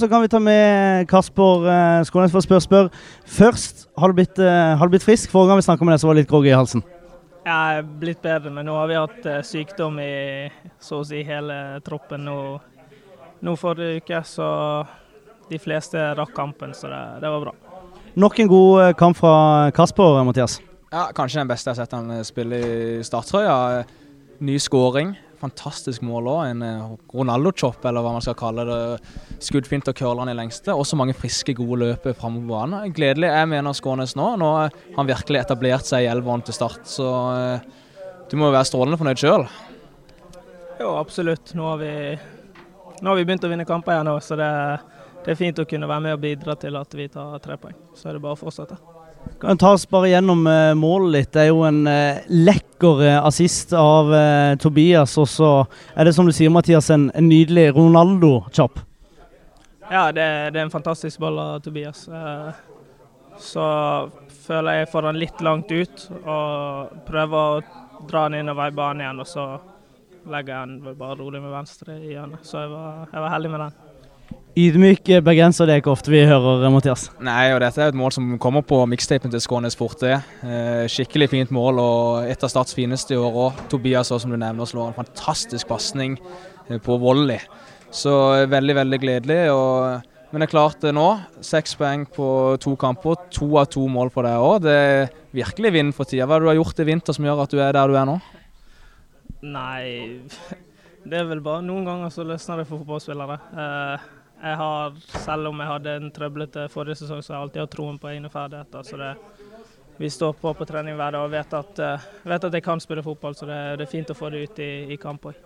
Så kan vi ta med Kasper uh, Skånes for å spørre spør. Først, har du, blitt, uh, har du blitt frisk? Forrige gang vi snakka med deg, så var det litt groggy i halsen. Jeg er blitt bedre, men nå har vi hatt uh, sykdom i så å si hele troppen. Nå, nå forrige uke, så de fleste rakk kampen, så det, det var bra. Nok en god kamp fra Kasper, Mathias. Ja, Kanskje den beste jeg har sett han spille i starttrøya. Ny skåring fantastisk mål òg. En eh, Ronaldo-chop, eller hva man skal kalle det. Skuddfint og curler han i lengste. Også mange friske, gode løp framover banen. Gledelig. Jeg mener Skånes nå. Nå har han virkelig etablert seg i elveren til start. Så eh, du må jo være strålende fornøyd sjøl. Jo, absolutt. Nå har, vi, nå har vi begynt å vinne kamper igjen, så det, det er fint å kunne være med og bidra til at vi tar tre poeng. Så er det bare å fortsette. Kan ta oss bare gjennom uh, målet litt. Det er jo en uh, lekker uh, assist av Tobias. Og så er det som du sier, Mathias, en, en nydelig Ronaldo-chop. Ja, det, det, er en fantastisk ball av Tobias. så føler jeg får den litt langt ut og prøver å dra den innover i banen igjen. Og så legger jeg den bare rolig med venstre i hjørnet. Så jeg var, jeg var heldig med den. Ydmyk bergenser det er ikke ofte vi hører, Mathias. Nei, og dette er et mål som kommer på mixtapen til Skånes Forte. Eh, skikkelig fint mål og et av Starts fineste i år òg. Tobias også, som du nevner, slår en fantastisk pasning eh, på volley. Så eh, veldig, veldig gledelig. Og, men det er klart nå, seks poeng på to kamper. To av to mål på deg òg. Det er virkelig vind for tida. Hva har du gjort i vinter som gjør at du er der du er nå? Nei, det er vel bare noen ganger så løsner det for fotballspillere. Eh, jeg har, selv om jeg hadde en trøblete forrige sesong, så har jeg alltid hatt troen på egne ferdigheter. Så det, vi står på på trening hver dag og vet at, uh, vet at jeg kan spille fotball, så det, det, er fint å få det ut i, i kamp òg.